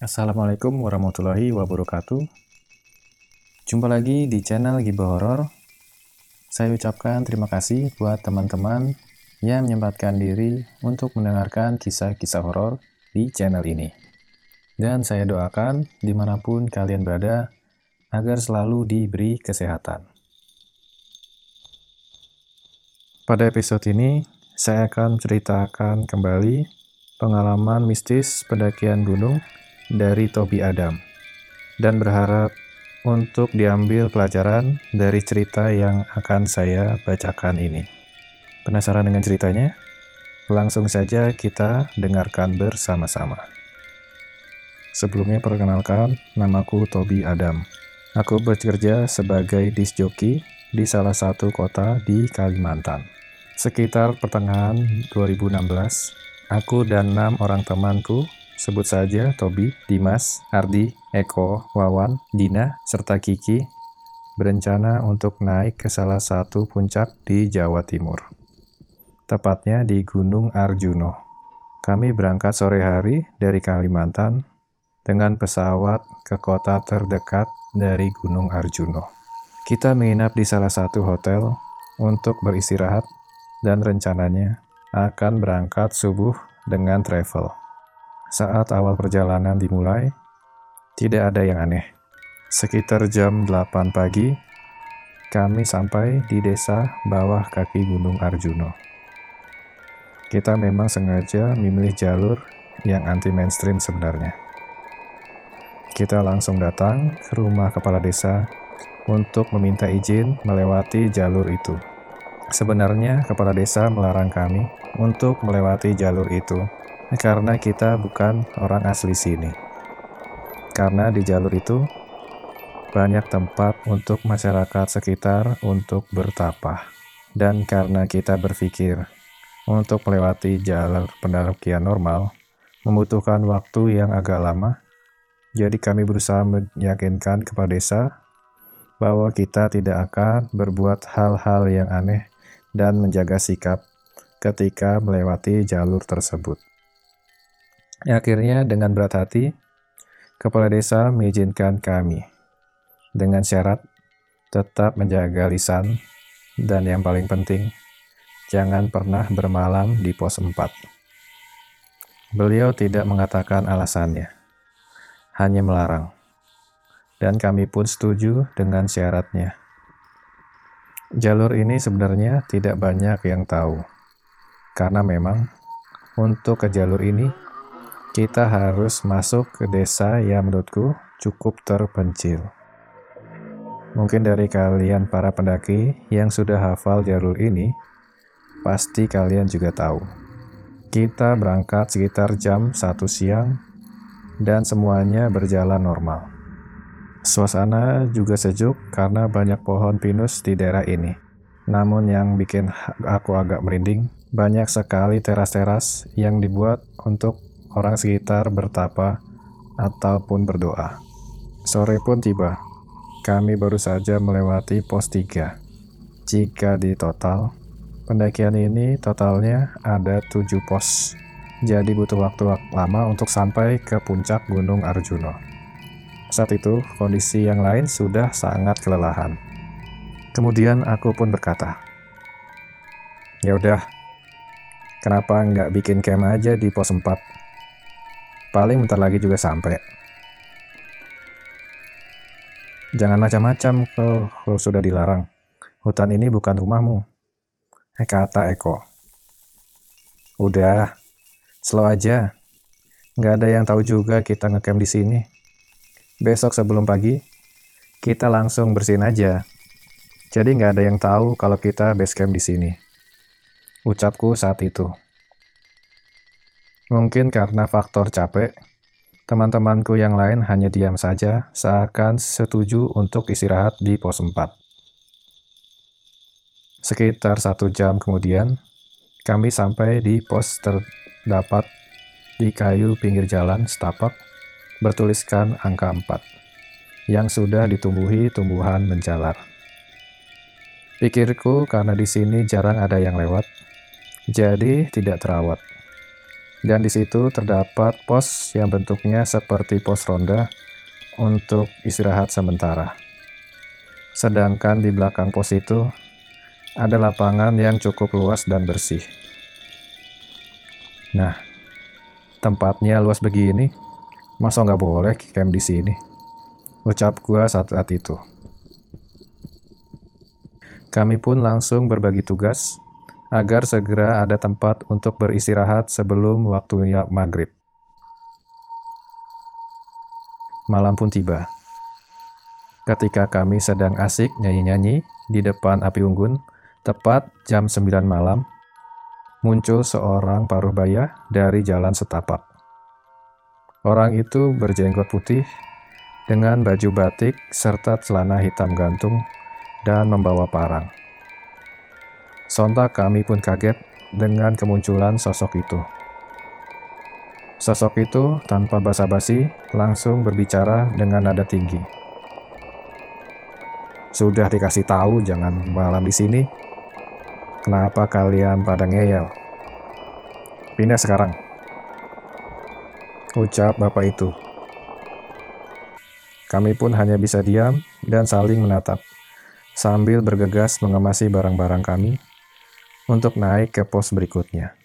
Assalamualaikum warahmatullahi wabarakatuh. Jumpa lagi di channel Giba Horor. Saya ucapkan terima kasih buat teman-teman yang menyempatkan diri untuk mendengarkan kisah-kisah horor di channel ini. Dan saya doakan di mana pun kalian berada agar selalu diberi kesehatan. Pada episode ini, saya akan menceritakan kembali pengalaman mistis pendakian gunung dari Tobi Adam dan berharap untuk diambil pelajaran dari cerita yang akan saya bacakan ini. Penasaran dengan ceritanya? Langsung saja kita dengarkan bersama-sama. Sebelumnya perkenalkan, namaku Tobi Adam. Aku bekerja sebagai disc jockey di salah satu kota di Kalimantan. Sekitar pertengahan 2016, aku dan enam orang temanku Sebut saja Tobi, Dimas, Ardi, Eko, Wawan, Dina, serta Kiki berencana untuk naik ke salah satu puncak di Jawa Timur. Tepatnya di Gunung Arjuno. Kami berangkat sore hari dari Kalimantan dengan pesawat ke kota terdekat dari Gunung Arjuno. Kita menginap di salah satu hotel untuk beristirahat dan rencananya akan berangkat subuh dengan travel. Saat awal perjalanan dimulai, tidak ada yang aneh. Sekitar jam 8 pagi, kami sampai di desa bawah kaki Gunung Arjuno. Kita memang sengaja memilih jalur yang anti mainstream sebenarnya. Kita langsung datang ke rumah kepala desa untuk meminta izin melewati jalur itu. Sebenarnya kepala desa melarang kami untuk melewati jalur itu karena kita bukan orang asli sini. Karena di jalur itu banyak tempat untuk masyarakat sekitar untuk bertapa. Dan karena kita berpikir untuk melewati jalur pendakian normal membutuhkan waktu yang agak lama, jadi kami berusaha meyakinkan kepada desa bahwa kita tidak akan berbuat hal-hal yang aneh dan menjaga sikap ketika melewati jalur tersebut. Akhirnya dengan berat hati, kepala desa mengizinkan kami dengan syarat tetap menjaga lisan dan yang paling penting, jangan pernah bermalam di pos 4. Beliau tidak mengatakan alasannya, hanya melarang. Dan kami pun setuju dengan syaratnya. Jalur ini sebenarnya tidak banyak yang tahu, karena memang untuk ke jalur ini kita harus masuk ke desa yang menurutku cukup terpencil. Mungkin dari kalian para pendaki yang sudah hafal jalur ini, pasti kalian juga tahu. Kita berangkat sekitar jam 1 siang dan semuanya berjalan normal. Suasana juga sejuk karena banyak pohon pinus di daerah ini. Namun yang bikin aku agak merinding, banyak sekali teras-teras yang dibuat untuk orang sekitar bertapa ataupun berdoa. Sore pun tiba. Kami baru saja melewati pos 3. Jika di total, pendakian ini totalnya ada 7 pos. Jadi butuh waktu lama untuk sampai ke puncak Gunung Arjuno. Saat itu, kondisi yang lain sudah sangat kelelahan. Kemudian aku pun berkata, Ya udah, kenapa nggak bikin camp aja di pos 4? Paling bentar lagi juga sampai. Jangan macam-macam kalau sudah dilarang. Hutan ini bukan rumahmu. Eh, kata Eko. Udah, slow aja. Nggak ada yang tahu juga kita ngecamp di sini. Besok sebelum pagi, kita langsung bersihin aja. Jadi nggak ada yang tahu kalau kita base camp di sini. Ucapku saat itu. Mungkin karena faktor capek, teman-temanku yang lain hanya diam saja seakan setuju untuk istirahat di pos 4. Sekitar satu jam kemudian, kami sampai di pos terdapat di kayu pinggir jalan setapak bertuliskan angka 4 yang sudah ditumbuhi tumbuhan menjalar. Pikirku karena di sini jarang ada yang lewat, jadi tidak terawat. Dan di situ terdapat pos yang bentuknya seperti pos ronda untuk istirahat sementara. Sedangkan di belakang pos itu ada lapangan yang cukup luas dan bersih. Nah, tempatnya luas begini, masa nggak boleh camp di sini? Ucap gua saat, saat itu. Kami pun langsung berbagi tugas agar segera ada tempat untuk beristirahat sebelum waktunya maghrib. Malam pun tiba. Ketika kami sedang asik nyanyi-nyanyi di depan api unggun, tepat jam 9 malam, muncul seorang paruh baya dari jalan setapak. Orang itu berjenggot putih dengan baju batik serta celana hitam gantung dan membawa parang. Sontak kami pun kaget dengan kemunculan sosok itu. Sosok itu tanpa basa-basi langsung berbicara dengan nada tinggi. Sudah dikasih tahu jangan malam di sini. Kenapa kalian pada ngeyel? Pindah sekarang. Ucap bapak itu. Kami pun hanya bisa diam dan saling menatap, sambil bergegas mengemasi barang-barang kami untuk naik ke pos berikutnya.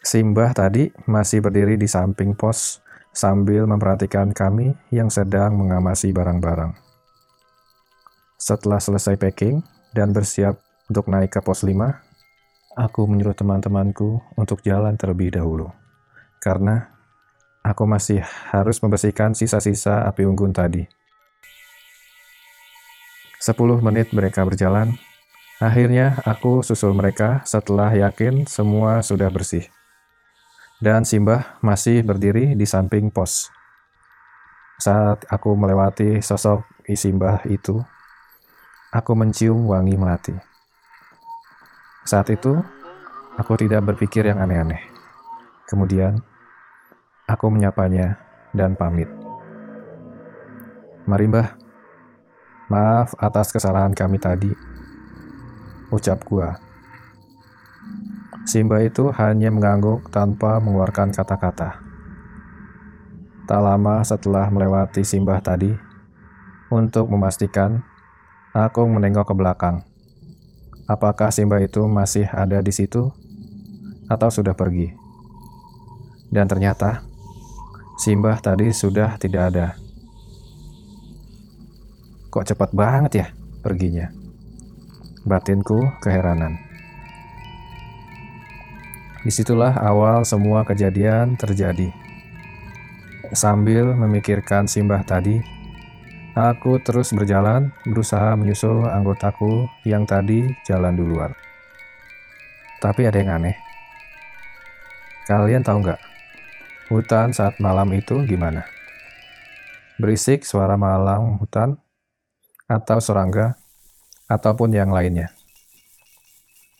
Simbah tadi masih berdiri di samping pos sambil memperhatikan kami yang sedang mengamasi barang-barang. Setelah selesai packing dan bersiap untuk naik ke pos 5, aku menyuruh teman-temanku untuk jalan terlebih dahulu. Karena aku masih harus membersihkan sisa-sisa api unggun tadi. 10 menit mereka berjalan, Akhirnya aku susul mereka setelah yakin semua sudah bersih. Dan Simbah masih berdiri di samping pos. Saat aku melewati sosok Isimbah itu, aku mencium wangi melati. Saat itu, aku tidak berpikir yang aneh-aneh. Kemudian, aku menyapanya dan pamit. Mari mbah, maaf atas kesalahan kami tadi ucap gua. Simba itu hanya mengangguk tanpa mengeluarkan kata-kata. Tak lama setelah melewati Simbah tadi, untuk memastikan, aku menengok ke belakang. Apakah Simba itu masih ada di situ atau sudah pergi? Dan ternyata, Simbah tadi sudah tidak ada. Kok cepat banget ya perginya? Batinku keheranan. Di situlah awal semua kejadian terjadi. Sambil memikirkan simbah tadi, aku terus berjalan berusaha menyusul anggotaku yang tadi jalan duluan. Tapi ada yang aneh. Kalian tahu nggak, hutan saat malam itu gimana? Berisik suara malam hutan, atau serangga ataupun yang lainnya.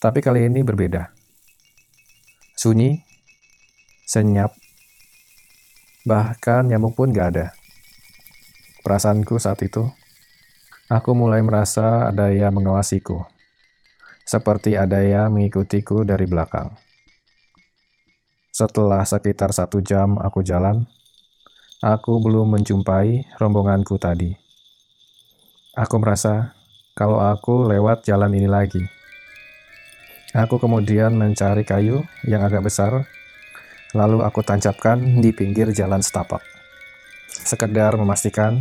Tapi kali ini berbeda. Sunyi, senyap, bahkan nyamuk pun gak ada. Perasaanku saat itu, aku mulai merasa ada yang mengawasiku, seperti ada yang mengikutiku dari belakang. Setelah sekitar satu jam aku jalan, aku belum menjumpai rombonganku tadi. Aku merasa kalau aku lewat jalan ini lagi. Aku kemudian mencari kayu yang agak besar, lalu aku tancapkan di pinggir jalan setapak. Sekedar memastikan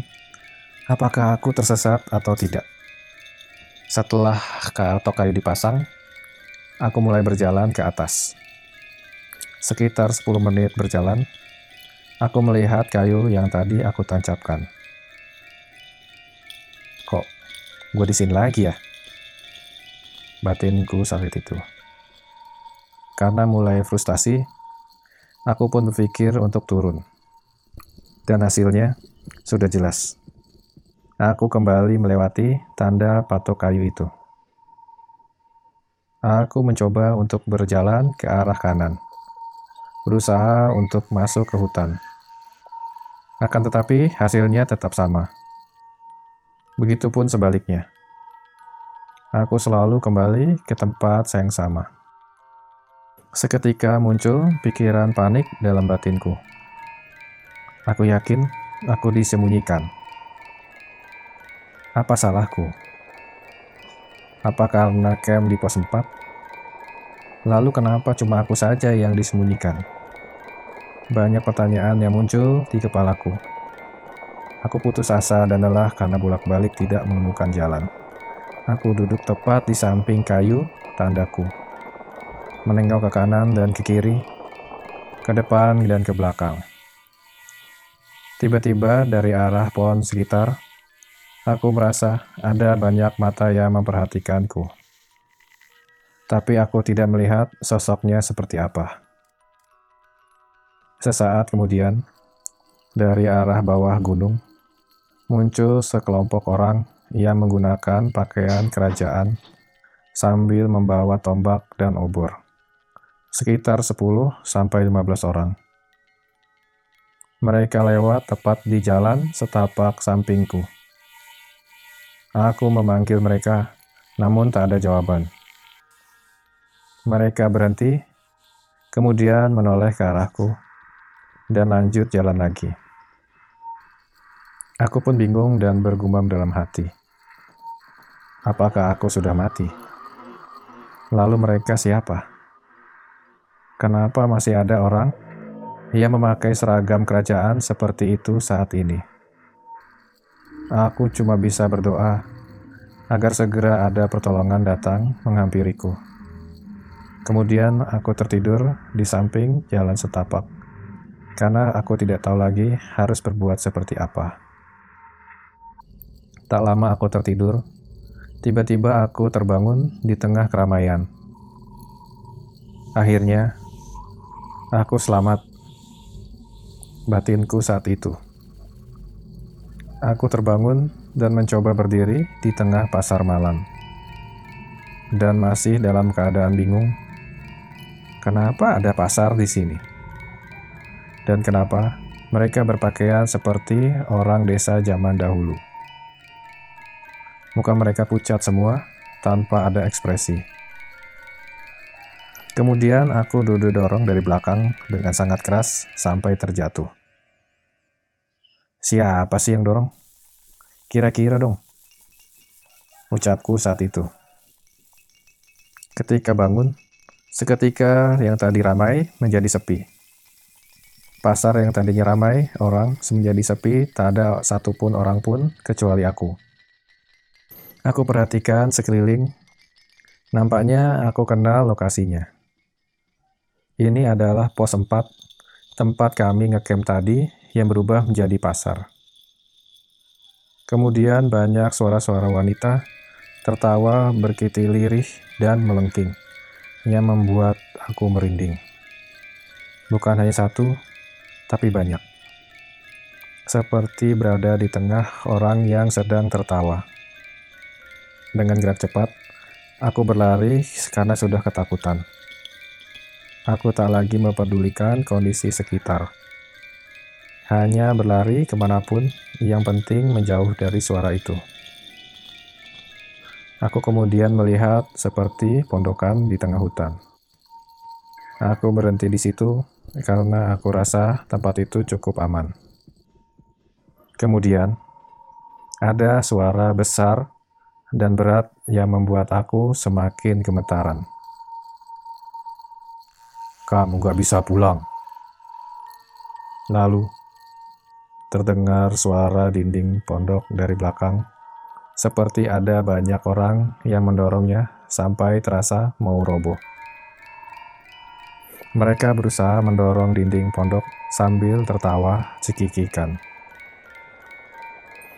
apakah aku tersesat atau tidak. Setelah kartok kayu dipasang, aku mulai berjalan ke atas. Sekitar 10 menit berjalan, aku melihat kayu yang tadi aku tancapkan. Gue di sini lagi ya? Batinku saat itu. Karena mulai frustasi, aku pun berpikir untuk turun. Dan hasilnya sudah jelas. Aku kembali melewati tanda patok kayu itu. Aku mencoba untuk berjalan ke arah kanan, berusaha untuk masuk ke hutan. Akan tetapi, hasilnya tetap sama Begitupun sebaliknya. Aku selalu kembali ke tempat yang sama. Seketika muncul pikiran panik dalam batinku. Aku yakin aku disembunyikan. Apa salahku? Apa karena camp di pos 4? Lalu kenapa cuma aku saja yang disembunyikan? Banyak pertanyaan yang muncul di kepalaku. Aku putus asa dan lelah karena bolak-balik tidak menemukan jalan. Aku duduk tepat di samping kayu tandaku menengok ke kanan dan ke kiri, ke depan dan ke belakang. Tiba-tiba dari arah pohon sekitar, aku merasa ada banyak mata yang memperhatikanku. Tapi aku tidak melihat sosoknya seperti apa. Sesaat kemudian, dari arah bawah gunung, muncul sekelompok orang yang menggunakan pakaian kerajaan sambil membawa tombak dan obor sekitar 10 sampai 15 orang. Mereka lewat tepat di jalan setapak sampingku. Aku memanggil mereka, namun tak ada jawaban. Mereka berhenti, kemudian menoleh ke arahku, dan lanjut jalan lagi. Aku pun bingung dan bergumam dalam hati. Apakah aku sudah mati? Lalu mereka siapa? Kenapa masih ada orang yang memakai seragam kerajaan seperti itu saat ini? Aku cuma bisa berdoa agar segera ada pertolongan datang menghampiriku. Kemudian aku tertidur di samping jalan setapak, karena aku tidak tahu lagi harus berbuat seperti apa. Tak lama aku tertidur, tiba-tiba aku terbangun di tengah keramaian. Akhirnya, Aku selamat. Batinku saat itu. Aku terbangun dan mencoba berdiri di tengah pasar malam. Dan masih dalam keadaan bingung. Kenapa ada pasar di sini? Dan kenapa mereka berpakaian seperti orang desa zaman dahulu? Muka mereka pucat semua tanpa ada ekspresi. Kemudian aku duduk dorong dari belakang dengan sangat keras sampai terjatuh. Siapa sih yang dorong? Kira-kira dong. Ucapku saat itu. Ketika bangun, seketika yang tadi ramai menjadi sepi. Pasar yang tadinya ramai orang menjadi sepi, tak ada satupun orang pun kecuali aku. Aku perhatikan sekeliling. Nampaknya aku kenal lokasinya. Ini adalah pos 4, tempat kami ngecamp tadi yang berubah menjadi pasar. Kemudian banyak suara-suara wanita tertawa berkitil lirih dan melengking, yang membuat aku merinding. Bukan hanya satu, tapi banyak. Seperti berada di tengah orang yang sedang tertawa. Dengan gerak cepat, aku berlari karena sudah ketakutan. Aku tak lagi memperdulikan kondisi sekitar. Hanya berlari ke mana pun, yang penting menjauh dari suara itu. Aku kemudian melihat seperti pondokan di tengah hutan. Aku berhenti di situ karena aku rasa tempat itu cukup aman. Kemudian, ada suara besar dan berat yang membuat aku semakin gemetaran. Kamu gak bisa pulang. Lalu, terdengar suara dinding pondok dari belakang, seperti ada banyak orang yang mendorongnya sampai terasa mau roboh. Mereka berusaha mendorong dinding pondok sambil tertawa cekikikan.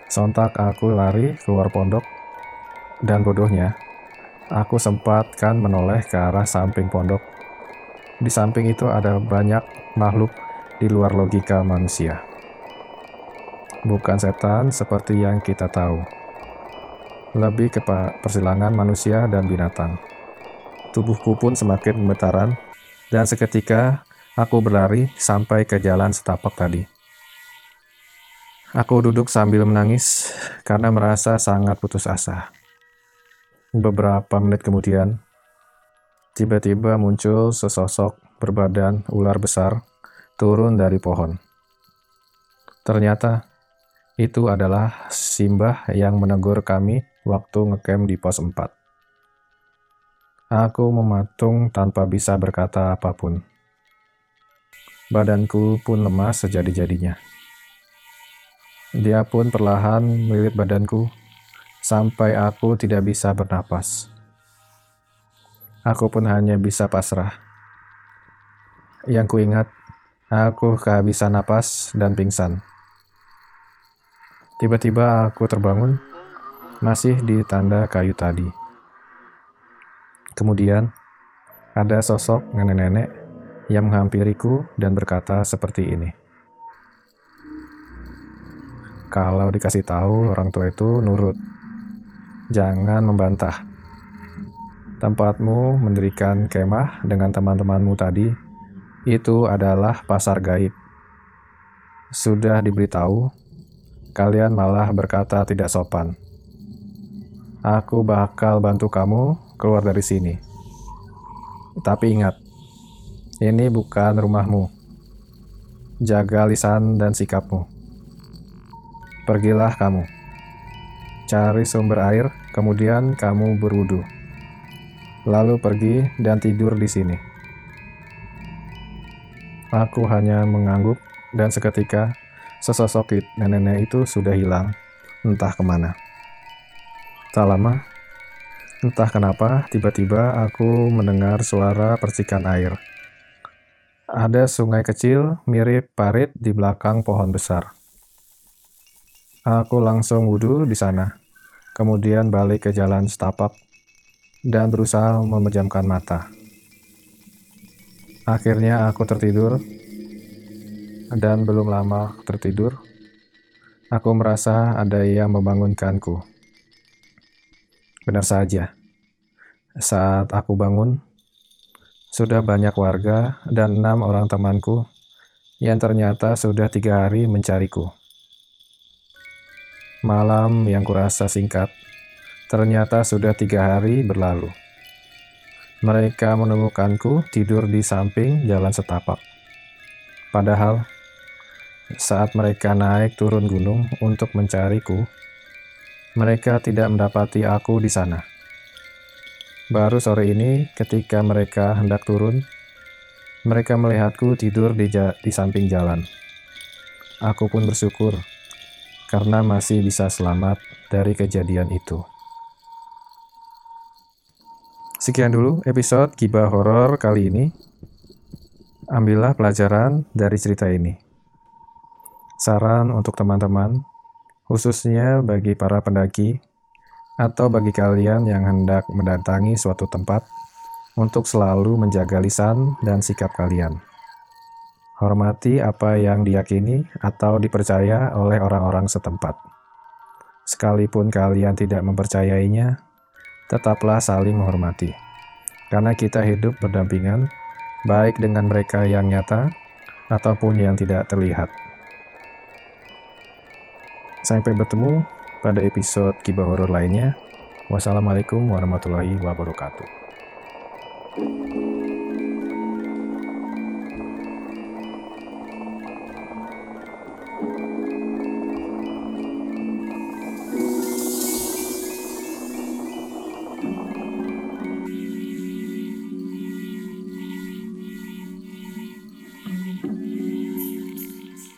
Sontak aku lari keluar pondok, dan bodohnya, aku sempatkan menoleh ke arah samping pondok di samping itu ada banyak makhluk di luar logika manusia. Bukan setan seperti yang kita tahu. Lebih ke persilangan manusia dan binatang. Tubuhku pun semakin gemetaran dan seketika aku berlari sampai ke jalan setapak tadi. Aku duduk sambil menangis karena merasa sangat putus asa. Beberapa menit kemudian, tiba-tiba muncul sesosok berbadan ular besar turun dari pohon. Ternyata itu adalah Simbah yang menegur kami waktu ngecamp di pos 4. Aku mematung tanpa bisa berkata apa pun. Badanku pun lemas sejadi-jadinya. Dia pun perlahan melilit badanku sampai aku tidak bisa bernapas. Aku pun hanya bisa pasrah. Yang kuingat, aku kehabisan napas dan pingsan. Tiba-tiba aku terbangun, masih di tanda kayu tadi. Kemudian, ada sosok nenek-nenek yang menghampiriku dan berkata seperti ini. Kalau dikasih tahu orang tua itu nurut. Jangan membantah. Tempatmu mendirikan kemah dengan teman-temanmu tadi itu adalah pasar gaib. Sudah diberitahu, kalian malah berkata tidak sopan. Aku bakal bantu kamu keluar dari sini. Tapi ingat, ini bukan rumahmu. Jaga lisan dan sikapmu. Pergilah kamu. Cari sumber air, kemudian kamu berwudu. Lalu pergi dan tidur di sini. Aku hanya mengangguk dan seketika sesosok nenek-nenek itu sudah hilang, entah ke mana. Tak lama, entah kenapa, tiba-tiba aku mendengar suara percikan air. Ada sungai kecil mirip parit di belakang pohon besar. Aku langsung wudhu di sana, kemudian balik ke jalan setapak dan berusaha memejamkan mata. Akhirnya aku tertidur, dan belum lama tertidur, aku merasa ada yang membangunkanku. Benar saja, saat aku bangun, sudah banyak warga dan enam orang temanku yang ternyata sudah tiga hari mencariku. Malam yang kurasa singkat, ternyata sudah tiga hari berlalu. Mereka menemukanku tidur di samping jalan setapak. Padahal, saat mereka naik turun gunung untuk mencariku, mereka tidak mendapati aku di sana. Baru sore ini, ketika mereka hendak turun, mereka melihatku tidur di, di samping jalan. Aku pun bersyukur karena masih bisa selamat dari kejadian itu. Sekian dulu episode Gibah Horor kali ini. Ambillah pelajaran dari cerita ini. Saran untuk teman-teman, khususnya bagi para pendaki atau bagi kalian yang hendak mendatangi suatu tempat untuk selalu menjaga lisan dan sikap kalian. Hormati apa yang diyakini atau dipercaya oleh orang-orang setempat. Sekalipun kalian tidak mempercayainya, tetaplah saling menghormati. Karena kita hidup berdampingan, baik dengan mereka yang nyata ataupun yang tidak terlihat. Sampai bertemu pada episode Kibah Horor lainnya. Wassalamualaikum warahmatullahi wabarakatuh.